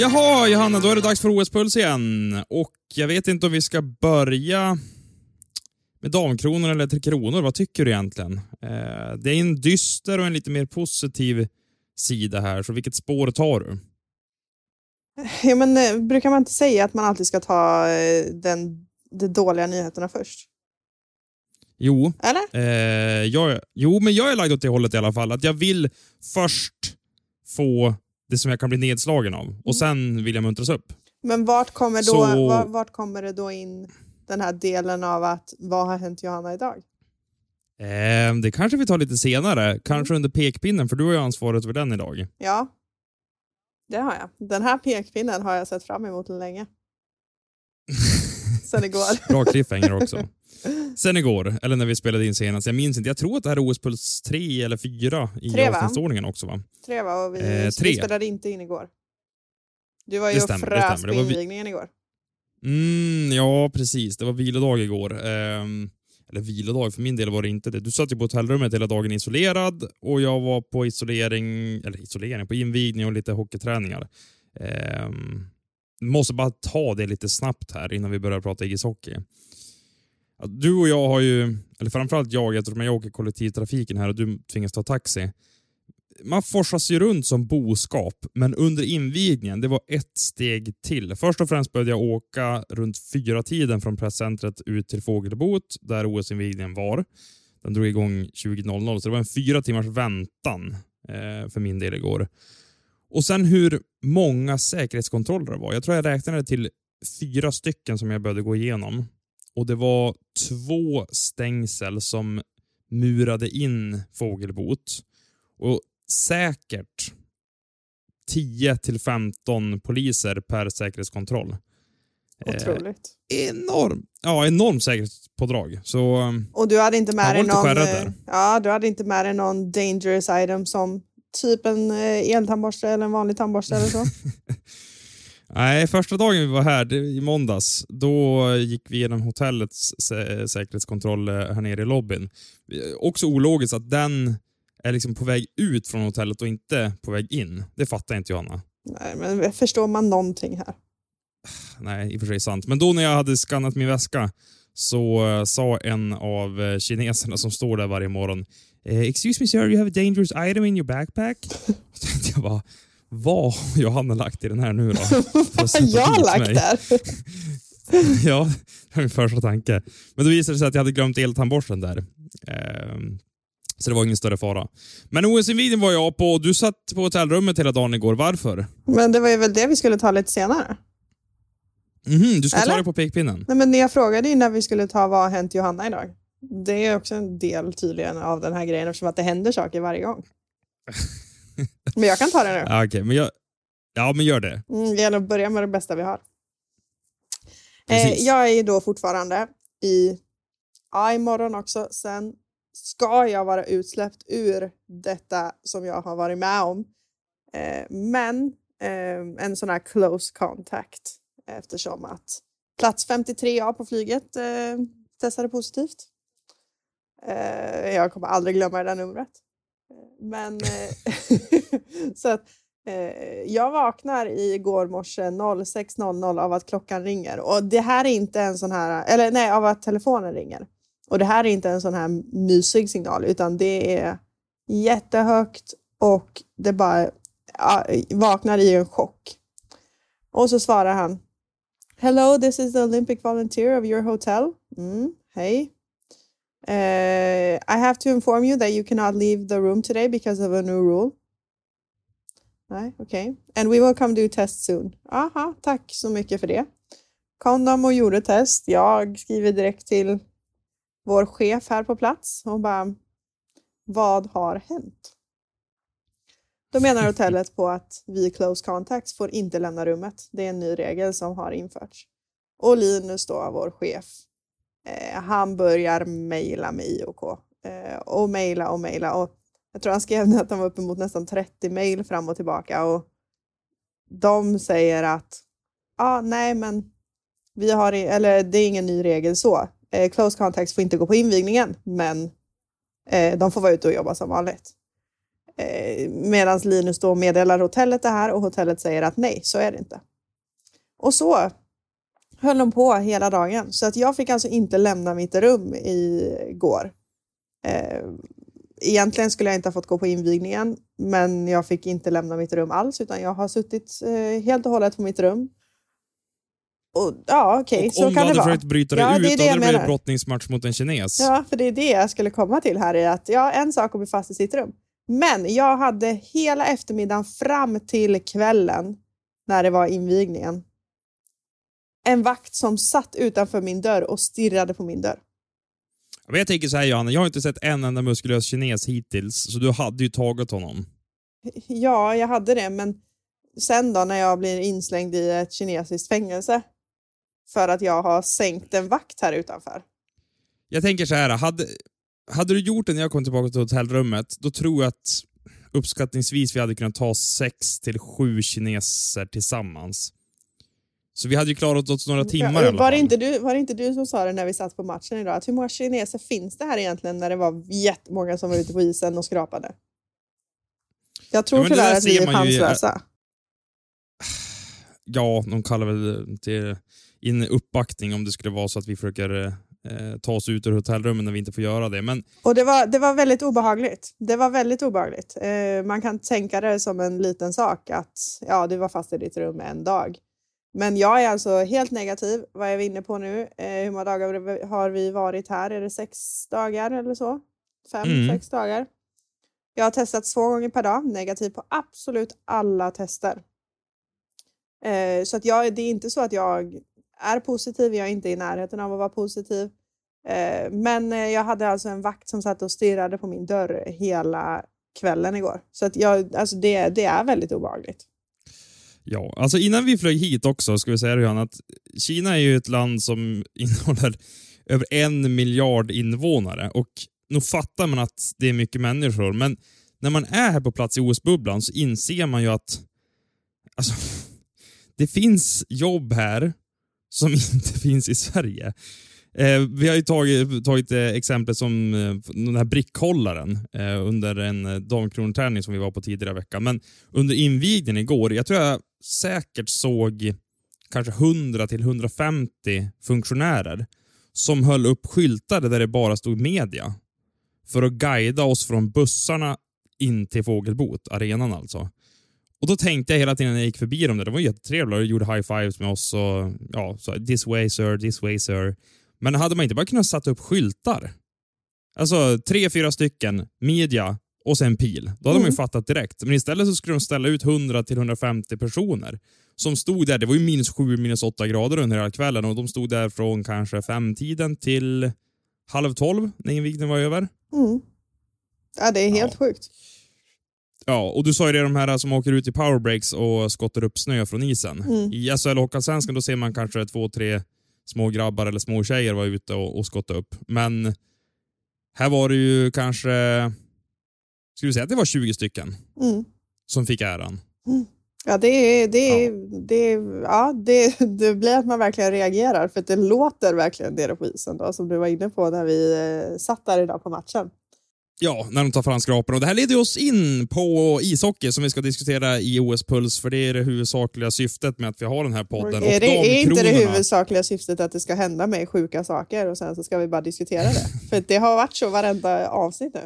Jaha, Johanna, då är det dags för OS-puls igen. Och jag vet inte om vi ska börja med damkronor eller tre kronor. Vad tycker du egentligen? Eh, det är en dyster och en lite mer positiv sida här, så vilket spår tar du? Ja, men, eh, brukar man inte säga att man alltid ska ta eh, den, de dåliga nyheterna först? Jo, Eller? eh, jag, jo, men jag är lagd åt det hållet i alla fall. Att jag vill först få det som jag kan bli nedslagen av och sen vill jag muntras upp. Men vart kommer, då, Så- vart, vart kommer det då in den här delen av att vad har hänt Johanna idag? Eh, det kanske vi tar lite senare, kanske under pekpinnen, för du har ju ansvaret för den idag. Ja, det har jag. Den här pekpinnen har jag sett fram emot länge. Sen igår. Bra cliffhanger också. Sen igår, eller när vi spelade in senast, jag minns inte. Jag tror att det här är OS-puls 3 eller 4 i Tre, avsnittsordningen också va? Tre va? Och vi, Eh, så vi tre. spelade inte in igår. Du var ju Det och stämmer, frös på vi- invigningen igår. Mm, ja, precis. Det var vilodag igår. Ehm, eller vilodag, för min del var det inte det. Du satt ju på hotellrummet hela dagen isolerad och jag var på isolering, eller isolering, på invigning och lite hockeyträningar. Ehm, måste bara ta det lite snabbt här innan vi börjar prata ishockey. Du och jag har ju, eller framförallt jag, eftersom jag åker kollektivtrafiken här och du tvingas ta taxi. Man forsas ju runt som boskap, men under invigningen, det var ett steg till. Först och främst började jag åka runt fyra tiden från presscentret ut till Fågelboet där OS-invigningen var. Den drog igång 20.00, så det var en fyra timmars väntan eh, för min del igår. Och sen hur många säkerhetskontroller det var. Jag tror jag räknade till fyra stycken som jag behövde gå igenom. Och det var två stängsel som murade in Fågelbot. Och säkert 10 till 15 poliser per säkerhetskontroll. Eh, Otroligt. enorm, ja, enorm säkerhetspådrag. Så um, Och du hade inte med dig någon, eh, ja, du hade inte med dig någon dangerous item som typ en eh, eltandborste eller en vanlig tandborste eller så? Nej, första dagen vi var här, det, i måndags, då gick vi igenom hotellets sä säkerhetskontroll eh, här nere i lobbyn. Också ologiskt att den är liksom på väg ut från hotellet och inte på väg in. Det fattar inte Johanna. Nej, men förstår man någonting här? Nej, i och för sig sant. Men då när jag hade skannat min väska så eh, sa en av eh, kineserna som står där varje morgon “Excuse me sir, you have a dangerous item in your backpack?” Jag bara, vad har Johanna lagt i den här nu då? Har jag dit lagt mig. där? ja, det var min första tanke. Men då visade det sig att jag hade glömt eltandborsten där. Ehm, så det var ingen större fara. Men OS-invigningen var jag på och du satt på hotellrummet hela dagen igår. Varför? Men det var ju väl det vi skulle ta lite senare. Mhm, du ska ta Eller? det på pekpinnen? Nej, men jag frågade ju när vi skulle ta Vad har hänt Johanna idag? Det är också en del tydligen av den här grejen eftersom att det händer saker varje gång. Men jag kan ta det nu. Ja, Okej, men jag... Ja, men gör det. Mm, gäller att börja med det bästa vi har. Eh, jag är ju då fortfarande i, ja, imorgon också, sen ska jag vara utsläppt ur detta som jag har varit med om. Eh, men eh, en sån här close contact eftersom att plats 53A på flyget eh, testade positivt. Eh, jag kommer aldrig glömma det där numret. Men eh, så att eh, jag vaknar igår morse 06.00 av att klockan ringer. Och det här är inte en sån här, eller nej, av att telefonen ringer. Och det här är inte en sån här mysig signal, utan det är jättehögt och det bara ja, vaknar i en chock. Och så svarar han. Hello, this is the Olympic volunteer of your hotel. Mm, hej. Uh, I have to inform you that you cannot leave the room today because of a new rule. Nej, okej. And we will come do test soon. Aha, tack så mycket för det. kom de och gjorde test. Jag skriver direkt till vår chef här på plats och bara, vad har hänt? Då menar hotellet på att vi close contacts får inte lämna rummet. Det är en ny regel som har införts. Och Linus då, vår chef, eh, han börjar mejla med IOK eh, och mejla och mejla. Och jag tror han skrev att han var uppemot nästan 30 mejl fram och tillbaka och de säger att ah, nej, men vi har, eller det är ingen ny regel så. Eh, close contacts får inte gå på invigningen, men eh, de får vara ute och jobba som vanligt. Eh, Medan Linus då meddelar hotellet det här och hotellet säger att nej, så är det inte. Och så höll de på hela dagen. Så att jag fick alltså inte lämna mitt rum igår. Eh, egentligen skulle jag inte ha fått gå på invigningen, men jag fick inte lämna mitt rum alls, utan jag har suttit eh, helt och hållet på mitt rum. Och, ja, okej, okay, så kan det vara. Om du hade försökt bryta dig ja, ut, det det hade det blivit brottningsmatch mot en kines. Ja, för det är det jag skulle komma till här. Är att, ja, en sak att bli fast i sitt rum. Men jag hade hela eftermiddagen fram till kvällen när det var invigningen en vakt som satt utanför min dörr och stirrade på min dörr. Men jag tänker så här Johanna, jag har inte sett en enda muskulös kines hittills, så du hade ju tagit honom. Ja, jag hade det, men sen då när jag blir inslängd i ett kinesiskt fängelse för att jag har sänkt en vakt här utanför. Jag tänker så här, hade, hade du gjort det när jag kom tillbaka till hotellrummet, då tror jag att uppskattningsvis vi hade kunnat ta sex till sju kineser tillsammans. Så vi hade ju klarat oss några timmar Ja, var, det inte du, var det inte du som sa det när vi satt på matchen idag? Att hur många kineser finns det här egentligen när det var jättemånga som var ute på isen och skrapade? Jag tror Ja, tyvärr att vi är chanslösa. Ja, de kallar väl till in uppbackning om det skulle vara så att vi försöker eh, ta oss ut ur hotellrummen när vi inte får göra det. Men Och det var, det var väldigt obehagligt. Det var väldigt obehagligt. Eh, man kan tänka det som en liten sak att ja, du var fast i ditt rum en dag. Men jag är alltså helt negativ. Vad är vi inne på nu? Eh, hur många dagar har vi varit här? Är det sex dagar eller så? Fem, Mm. sex dagar. Jag har testat två gånger per dag, negativ på absolut alla tester. Eh, så att jag, det är inte så att jag är positiv, jag är inte i närheten av att vara positiv. Eh, men eh, jag hade alltså en vakt som satt och stirrade på min dörr hela kvällen igår. Så att jag, alltså det, det är väldigt obehagligt ja, alltså innan vi flög hit också, ska vi säga det Johanna, att Kina är ju ett land som innehåller över en miljard invånare och nog fattar man att det är mycket människor, men när man är här på plats i OS-bubblan så inser man ju att alltså, det finns jobb här som inte finns i Sverige. Eh, vi har ju tagit, tagit eh, exemplet som eh, den här brickhållaren eh, under en eh, damkrontävling som vi var på tidigare i veckan. Men under invigningen igår, jag tror jag säkert såg kanske 100 till 150 funktionärer som höll upp skyltar där det bara stod media för att guida oss från bussarna in till Fågelbot, arenan alltså. Och Då tänkte jag hela tiden när jag gick förbi dem där, det var jättetrevliga och gjorde high fives med oss och ja, så this way sir, this way sir. Men hade man inte bara kunnat sätta upp skyltar? Alltså tre, fyra stycken, media och sen pil. Då hade man ju fattat direkt. Men istället så skulle de ställa ut 100 till 150 personer som stod där. Det var ju minus 7, minus 8 grader under hela kvällen och de stod där från kanske femtiden till halv tolv när invigningen var över. Mm. Ja, det är helt sjukt. Ja, och du sa ju det, de här som åker ut i powerbreaks och skottar upp snö från isen. Mm. I SHL Hockeyallsvenskan då ser man kanske två, tre små grabbar eller små tjejer vara ute och, och skotta upp. Men här var det ju kanske, skulle vi säga att det var 20 stycken Mm. som fick äran. Ja, det, det, är, det, ja det, det blir att man verkligen reagerar för att det låter verkligen nere på isen då, som du var inne på när vi eh, satt där idag på matchen. Ja, när de tar fram skraporna. Och det här leder oss in på ishockey som vi ska diskutera i OS-puls, för det är det huvudsakliga syftet med att vi har den här podden. Är, det, är inte det huvudsakliga syftet att det ska hända med sjuka saker och sen så ska vi bara diskutera det? för det har varit så varenda avsnitt nu.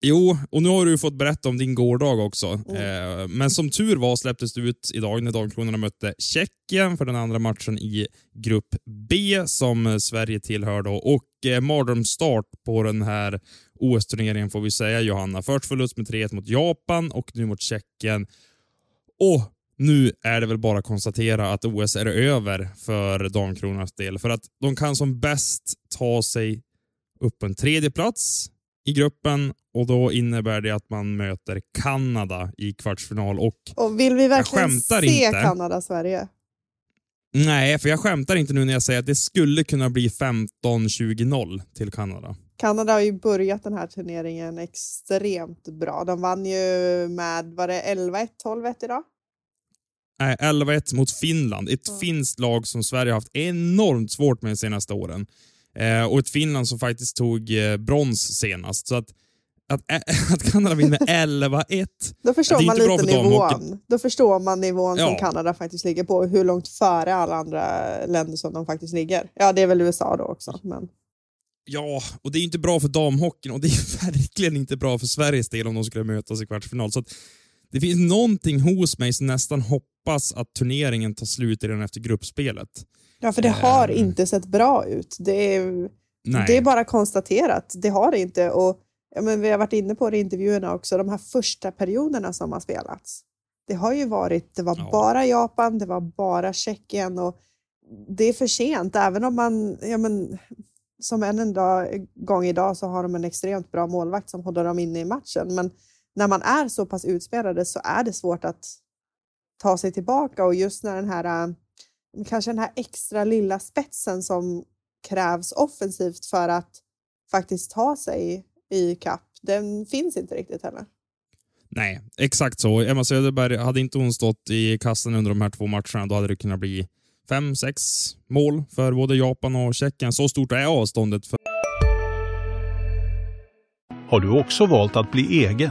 Jo, och nu har du fått berätta om din gårdag också. Mm. Men som tur var släpptes det ut idag när Damkronorna mötte Tjeckien för den andra matchen i grupp B som Sverige tillhör då. Och eh, mardrömsstart på den här OS-turneringen får vi säga Johanna. Först förlust med 3-1 mot Japan och nu mot Tjeckien. Och nu är det väl bara att konstatera att OS är över för Damkronornas del. För att de kan som bäst ta sig upp på en tredje plats i gruppen och då innebär det att man möter Kanada i kvartsfinal. Och, och vill vi verkligen se inte. Kanada-Sverige? nej, för jag skämtar inte nu när jag säger att det skulle kunna bli 15-20-0 till Kanada. Kanada har ju börjat den här turneringen extremt bra. De vann ju med, var det 11-1, 12-1 idag? Nej, 11-1 mot Finland. Ett Ja. finskt lag som Sverige har haft enormt svårt med de senaste åren. Eh, och ett Finland som faktiskt tog eh, brons senast. Så att, att, att Kanada vinner 11-1 Då förstår man lite nivån. Då förstår man nivån som Ja. Kanada faktiskt ligger på och hur långt före alla andra länder som de faktiskt ligger. Ja, det är väl USA då också. Men... Ja, och det är ju inte bra för damhockeyn och det är verkligen inte bra för Sveriges del om de skulle mötas i kvartsfinal. Så att det finns någonting hos mig som nästan hoppas att turneringen tar slut redan efter gruppspelet. Ja, för det har Ehm. inte sett bra ut. Det är, Nej. det är bara konstaterat. Det har det inte. Och, ja, men vi har varit inne på det i intervjuerna också, de här första perioderna som har spelats. Det har ju varit, det var Ja. bara Japan, det var bara Tjeckien och det är för sent. Även om man, ja, men, som än en dag, gång idag så har de en extremt bra målvakt som håller dem inne i matchen. Men när man är så pass utspelade så är det svårt att ta sig tillbaka och just när den här, äh, kanske den här extra lilla spetsen som krävs offensivt för att faktiskt ta sig i kapp, den finns inte riktigt heller. Nej, exakt så. Emma Söderberg, hade inte hon stått i kassen under de här två matcherna, då hade det kunnat bli fem, sex mål för både Japan och Tjeckien. Så stort är avståndet. För... Har du också valt att bli egen?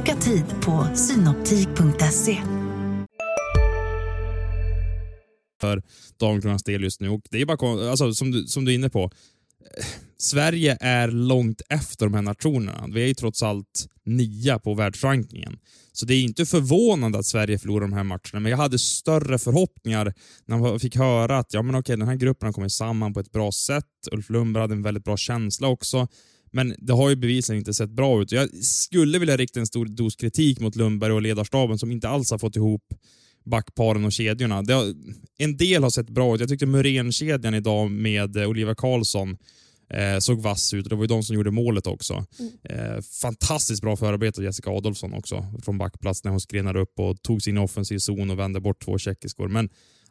Boka tid på synoptik.se. för Damkronans del just nu. Och det är bara, alltså, som, du, som du är inne på, eh, Sverige är långt efter de här nationerna. Vi är ju trots allt nia på världsrankingen. Så det är inte förvånande att Sverige förlorar de här matcherna, men jag hade större förhoppningar när man fick höra att ja, men okej, den här gruppen har kommit samman på ett bra sätt. Ulf Lundberg hade en väldigt bra känsla också. Men det har ju bevisligen inte sett bra ut. Jag skulle vilja rikta en stor dos kritik mot Lundberg och ledarstaben som inte alls har fått ihop backparen och kedjorna. Har, en del har sett bra ut. Jag tyckte Muren-kedjan idag med eh, Oliver Karlsson eh, såg vass ut. Det var ju de som gjorde målet också. Eh, fantastiskt bra förarbete av Jessica Adolfsson också från backplats när hon skrenade upp och tog sin offensiv zon och vände bort två tjeckiskor. Men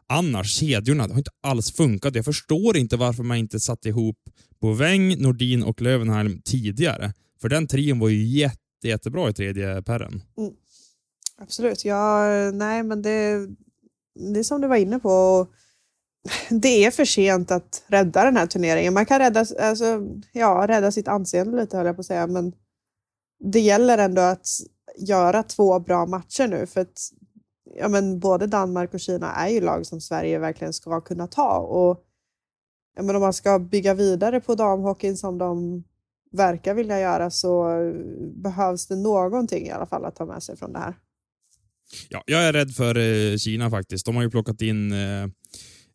annars, kedjorna, det har inte alls funkat. Jag förstår inte varför man inte satte ihop Boväng, Nordin och Löwenheim tidigare. För den trion var ju jätte, jättebra i tredje perren. Mm. Absolut. Ja, nej, men det, det är som du var inne på. Det är för sent att rädda den här turneringen. Man kan rädda, alltså, ja, rädda sitt anseende lite, höll jag på att säga. Men det gäller ändå att göra två bra matcher nu. För att ja, men både Danmark och Kina är ju lag som Sverige verkligen ska kunna ta. Och ja, men om man ska bygga vidare på damhockeyn som de verkar vilja göra så behövs det någonting i alla fall att ta med sig från det här. Ja, jag är rädd för eh, Kina faktiskt. De har ju plockat in eh,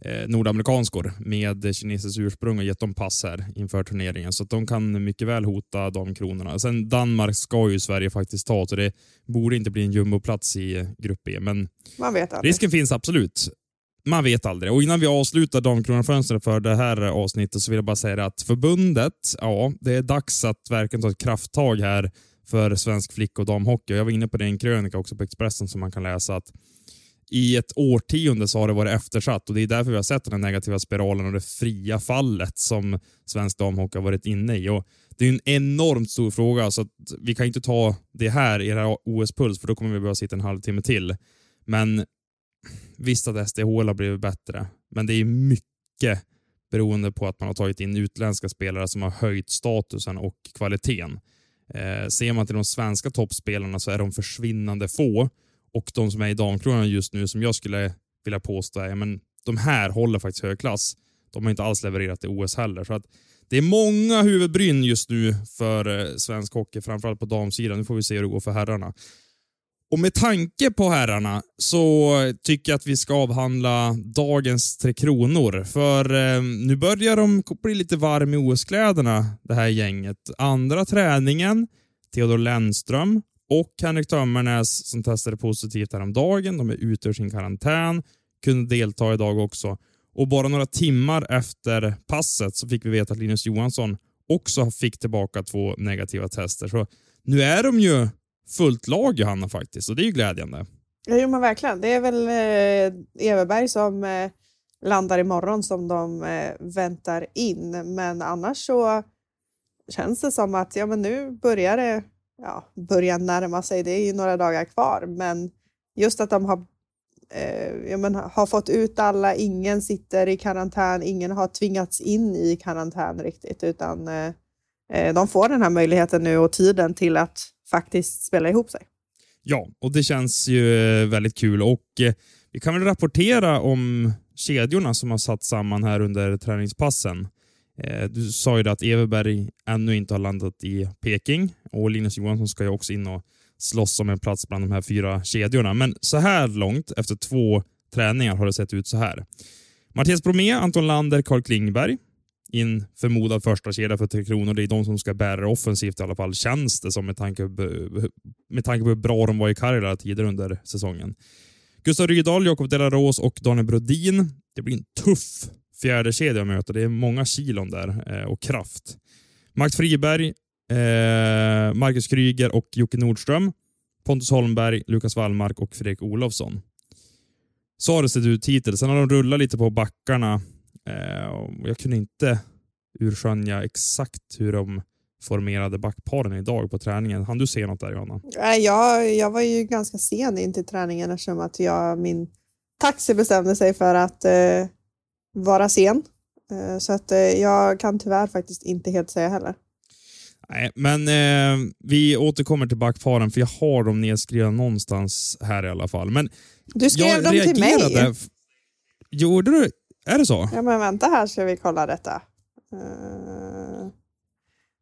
eh, nordamerikanskor med kinesiskt ursprung och gett dem pass här inför turneringen. Så de kan mycket väl hota de kronorna. Sen Danmark ska ju Sverige faktiskt ta, så det borde inte bli en jumboplats i grupp B. Men risken finns absolut. Man vet aldrig. Och innan vi avslutar Damkronafönstret för det här avsnittet så vill jag bara säga att förbundet, ja, det är dags att verkligen ta ett krafttag här för svensk flick och damhockey. Jag var inne på det i en krönika också på Expressen som man kan läsa att i ett årtionde så har det varit eftersatt och det är därför vi har sett den här negativa spiralen och det fria fallet som svensk damhockey har varit inne i. Och det är en enormt stor fråga så att vi kan inte ta det här i det här OS-puls för då kommer vi behöva sitta en halvtimme till. Men visst att SDHL har blivit bättre, men det är mycket beroende på att man har tagit in utländska spelare som har höjt statusen och kvaliteten. Eh, ser man till de svenska toppspelarna så är de försvinnande få och de som är i damkronan just nu som jag skulle vilja påstå är, men de här håller faktiskt hög klass. De har inte alls levererat i OS heller. Så att det är många huvudbryn just nu för eh, svensk hockey, framförallt på damsidan. Nu får vi se hur det går för herrarna. Och med tanke på herrarna så tycker jag att vi ska avhandla dagens Tre Kronor. För eh, nu börjar de bli lite varm i OS-kläderna, det här gänget. Andra träningen, Theodor Lennström och Henrik Tömmernes som testade positivt häromdagen. De är ute ur sin karantän, kunde delta idag också. Och bara några timmar efter passet så fick vi veta att Linus Johansson också fick tillbaka två negativa tester. Så nu är de ju fullt lag Johanna faktiskt och det är ju glädjande. Ja, jo, men verkligen. Det är väl eh, Everberg som eh, landar imorgon som de eh, väntar in. Men annars så känns det som att ja, men nu börjar det ja, börja närma sig. Det är ju några dagar kvar, men just att de har eh, ja, men, har fått ut alla. Ingen sitter i karantän. Ingen har tvingats in i karantän riktigt, utan eh, eh de får den här möjligheten nu och tiden till att faktiskt spela ihop sig. Ja, och det känns ju eh, väldigt kul och eh, vi kan väl rapportera om kedjorna som har satt samman här under träningspassen. Eh, du sa ju att Everberg ännu inte har landat i Peking och Linus Johansson ska ju också in och slåss om en plats bland de här fyra kedjorna. Men så här långt, efter två träningar, har det sett ut så här. Mattias Bromé, Anton Lander, Carl Klingberg in förmodad första kedja för Tre Kronor. Det är de som ska bära det offensivt i alla fall, känns det som med tanke, på, med tanke på hur bra de var i Karjala tidigare under säsongen. Gustav Rydahl, Jakob Delaros och Daniel Brodin. Det blir en tuff fjärde kedja att möta. Det är många kilon där eh, och kraft. Max Friberg, eh, Marcus Kryger och Jocke Nordström. Pontus Holmberg, Lukas Wallmark och Fredrik Olofsson. Så har det sett ut hittills. Sen har de rullat lite på backarna Eh, jag kunde inte urskönja exakt hur de formerade backparen idag på träningen. Han du se något där Johanna? Jag, jag var ju ganska sen in till träningen eftersom att jag, min taxi bestämde sig för att eh, vara sen. Eh, så att eh, jag kan tyvärr faktiskt inte helt säga heller. Nej, men eh, vi återkommer till backparen för jag har dem nedskrivna någonstans här i alla fall. Men du skrev dem till mig. Gjorde du? Är det så? Ja, men vänta här ska vi kolla detta. Uh,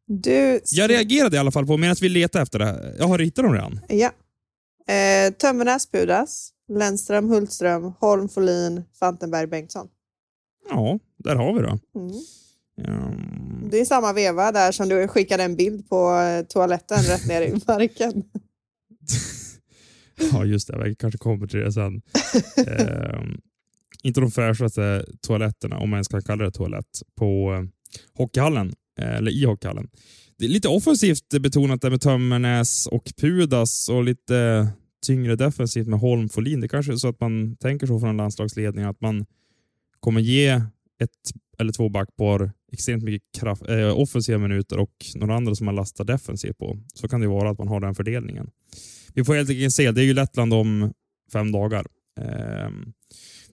du... Jag reagerade i alla fall på, medan vi letar efter det här. Jag har ritat dem redan. Ja. Uh, Tömmernes, Pudas, Lennström, Hultström, Holm, Folin, Fantenberg, Bengtsson. Ja, där har vi det. Mm. Um... Det är samma veva där som du skickade en bild på eh, toaletten rätt ner i marken. ja, just det. Jag kanske kommer till det sen. um, inte de fräschaste toaletterna, om man ens kan kalla det toalett, på eh, hockeyhallen, eh, eller i hockeyhallen. Det är lite offensivt betonat där med Tömmernes och Pudas och lite tyngre defensivt med Holm Folin. Det kanske är så att man tänker så från landslagsledningen att man kommer ge ett eller två backpar extremt mycket kraft, eh, offensiva minuter och några andra som man lastar defensivt på. Så kan det vara att man har den fördelningen. Vi får helt enkelt se. Det är ju Lettland om fem dagar. Eh,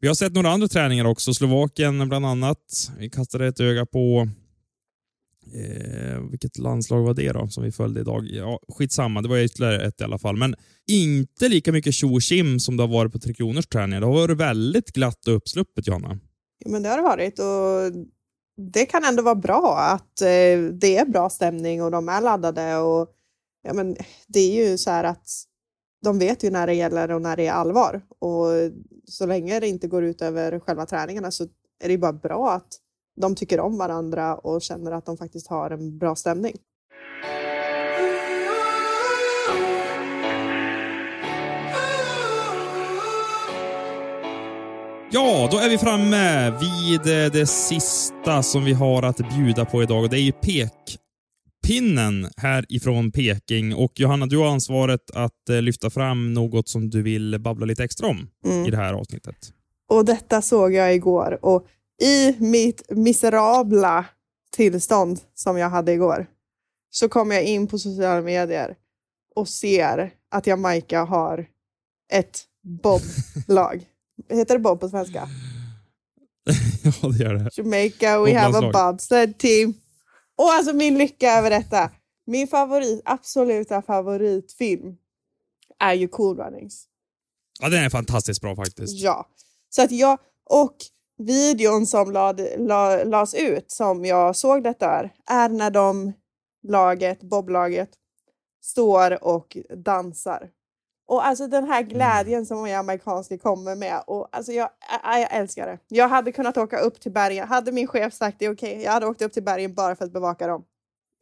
vi har sett några andra träningar också. Slovakien bland annat. Vi kastade ett öga på eh, vilket landslag var det då som vi följde idag? Ja, skitsamma, det var ytterligare ett i alla fall. Men inte lika mycket tjo som det har varit på Tre Kronors träningar. Det har varit väldigt glatt och uppsluppet, Johanna. Ja, men det har det varit och det kan ändå vara bra att eh, det är bra stämning och de är laddade. Och, ja, men det är ju så här att de vet ju när det gäller och när det är allvar. Och så länge det inte går ut över själva träningarna så är det ju bara bra att de tycker om varandra och känner att de faktiskt har en bra stämning. Ja, då är vi framme vid det sista som vi har att bjuda på idag och det är ju pek pinnen här ifrån Peking. Och Johanna, du har ansvaret att eh, lyfta fram något som du vill babbla lite extra om mm. i det här avsnittet. Och detta såg jag igår och i mitt miserabla tillstånd som jag hade igår så kom jag in på sociala medier och ser att Jamaica har ett boblag. Heter det bob på svenska? ja, det gör det. Jamaica, we have a bobsled team. Och alltså min lycka över detta. Min favorit, absoluta favoritfilm är ju Cool Runnings. Ja, den är fantastiskt bra faktiskt. Ja. Så att jag, och videon som lad, la, lades ut som jag såg detta är, är när de, laget, boblaget, står och dansar. Och alltså den här glädjen som amerikanska kommer med. Och alltså jag, jag, jag älskar det. Jag hade kunnat åka upp till bergen. Hade min chef sagt det okej, okay, jag hade åkt upp till bergen bara för att bevaka dem.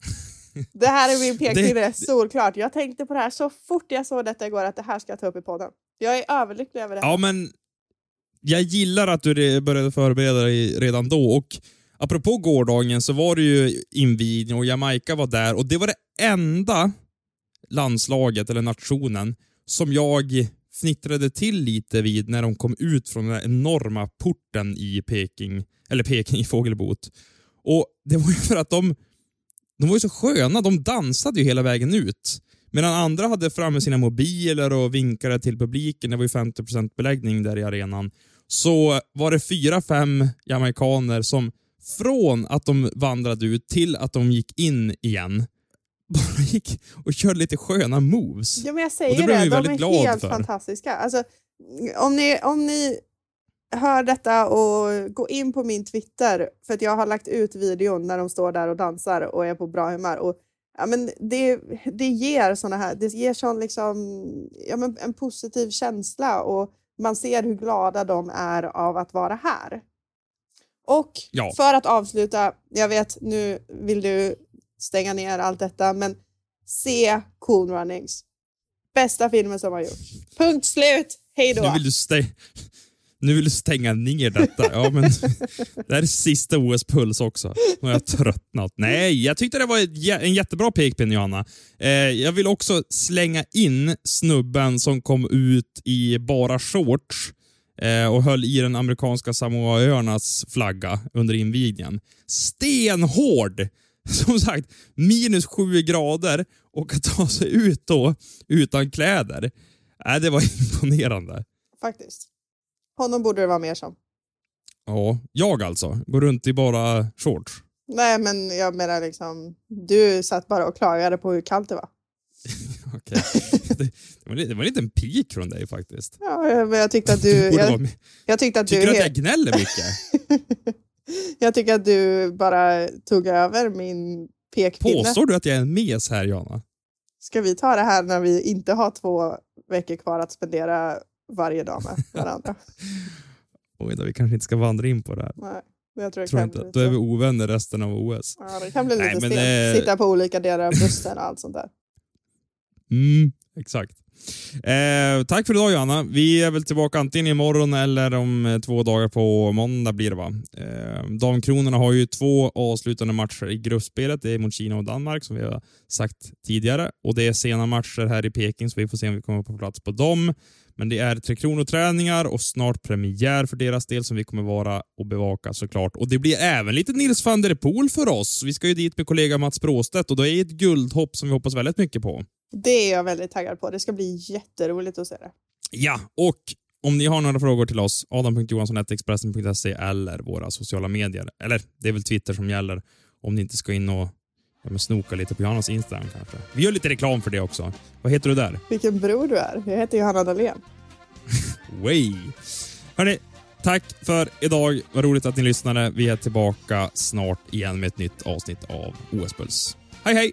Det här är min pekpinne, solklart. Jag tänkte på det här så fort jag såg detta igår att det här ska jag ta upp i podden. Jag är överlycklig över det. Ja, men jag gillar att du började förbereda dig redan då. Och apropå gårdagen så var det ju invigning och Jamaica var där och det var det enda landslaget eller nationen som jag fnittrade till lite vid när de kom ut från den enorma porten i Peking, eller Peking i Fågelbot. Och det var ju för att de, de var ju så sköna, de dansade ju hela vägen ut. Medan andra hade framme sina mobiler och vinkade till publiken, det var ju 50% beläggning där i arenan, så var det fyra, fem jamaikaner som från att de vandrade ut till att de gick in igen bara gick och körde lite sköna moves. Ja, men jag säger det, det. de är helt för. fantastiska. Alltså, om, ni, om ni hör detta och gå in på min Twitter, för att jag har lagt ut videon när de står där och dansar och är på bra humör. Och, ja, men det, det ger såna här, det ger sån liksom, ja, men en positiv känsla och man ser hur glada de är av att vara här. Och ja. för att avsluta, jag vet nu vill du stänga ner allt detta, men se Cool Runnings. Bästa filmen som har gjorts. Punkt slut! Hej då! Nu vill du, stä nu vill du stänga ner detta. Ja, men det här är sista OS-puls också. Nu har jag tröttnat. Nej, jag tyckte det var en jättebra pekpinne, Johanna. Eh, jag vill också slänga in snubben som kom ut i bara shorts eh, och höll i den amerikanska Samoaöarnas flagga under invigningen. Stenhård! Som sagt, minus sju grader och att ta sig ut då utan kläder. Äh, det var imponerande. Faktiskt. Honom borde det vara mer som. Ja, jag alltså. Går runt i bara shorts. Nej, men jag menar liksom, du satt bara och klagade på hur kallt det var. Okej. Det, det, var, det var en liten pik från dig faktiskt. Ja, men jag tyckte att du... jag, jag tyckte att Tycker du att jag gnäller mycket? Jag tycker att du bara tog över min pekpinne. Påstår du att jag är en mes här, Jana? Ska vi ta det här när vi inte har två veckor kvar att spendera varje dag med varandra? Oj då, vi kanske inte ska vandra in på det här. Nej, jag tror, tror inte. Då är vi ovänner resten av OS. Ja, det kan bli lite stelt. Äh... Sitta på olika delar av bussen och allt sånt där. Mm, exakt. Eh, tack för idag Johanna. Vi är väl tillbaka antingen imorgon eller om eh, två dagar på måndag blir det va? Eh, Damkronorna har ju två avslutande matcher i gruppspelet. Det är mot Kina och Danmark som vi har sagt tidigare och det är sena matcher här i Peking så vi får se om vi kommer på plats på dem. Men det är Tre Kronor-träningar och snart premiär för deras del som vi kommer vara och bevaka såklart. Och det blir även lite Nils van der Poel för oss. Vi ska ju dit med kollega Mats Bråstedt och det är ett guldhopp som vi hoppas väldigt mycket på. Det är jag väldigt taggad på. Det ska bli jätteroligt att se det. Ja, och om ni har några frågor till oss, adam.johansson.expressen.se eller våra sociala medier. Eller det är väl Twitter som gäller om ni inte ska in och ja, snoka lite på Johannas Instagram kanske. Vi gör lite reklam för det också. Vad heter du där? Vilken bror du är. Jag heter Johanna Dahlén. Way. Hörni, tack för idag. Vad roligt att ni lyssnade. Vi är tillbaka snart igen med ett nytt avsnitt av OS-puls. Hej, hej!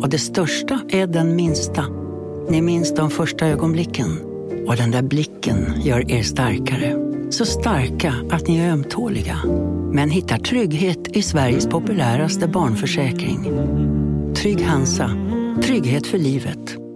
Och det största är den minsta. Ni minns de första ögonblicken. Och den där blicken gör er starkare. Så starka att ni är ömtåliga. Men hittar trygghet i Sveriges populäraste barnförsäkring. Trygg Hansa. Trygghet för livet.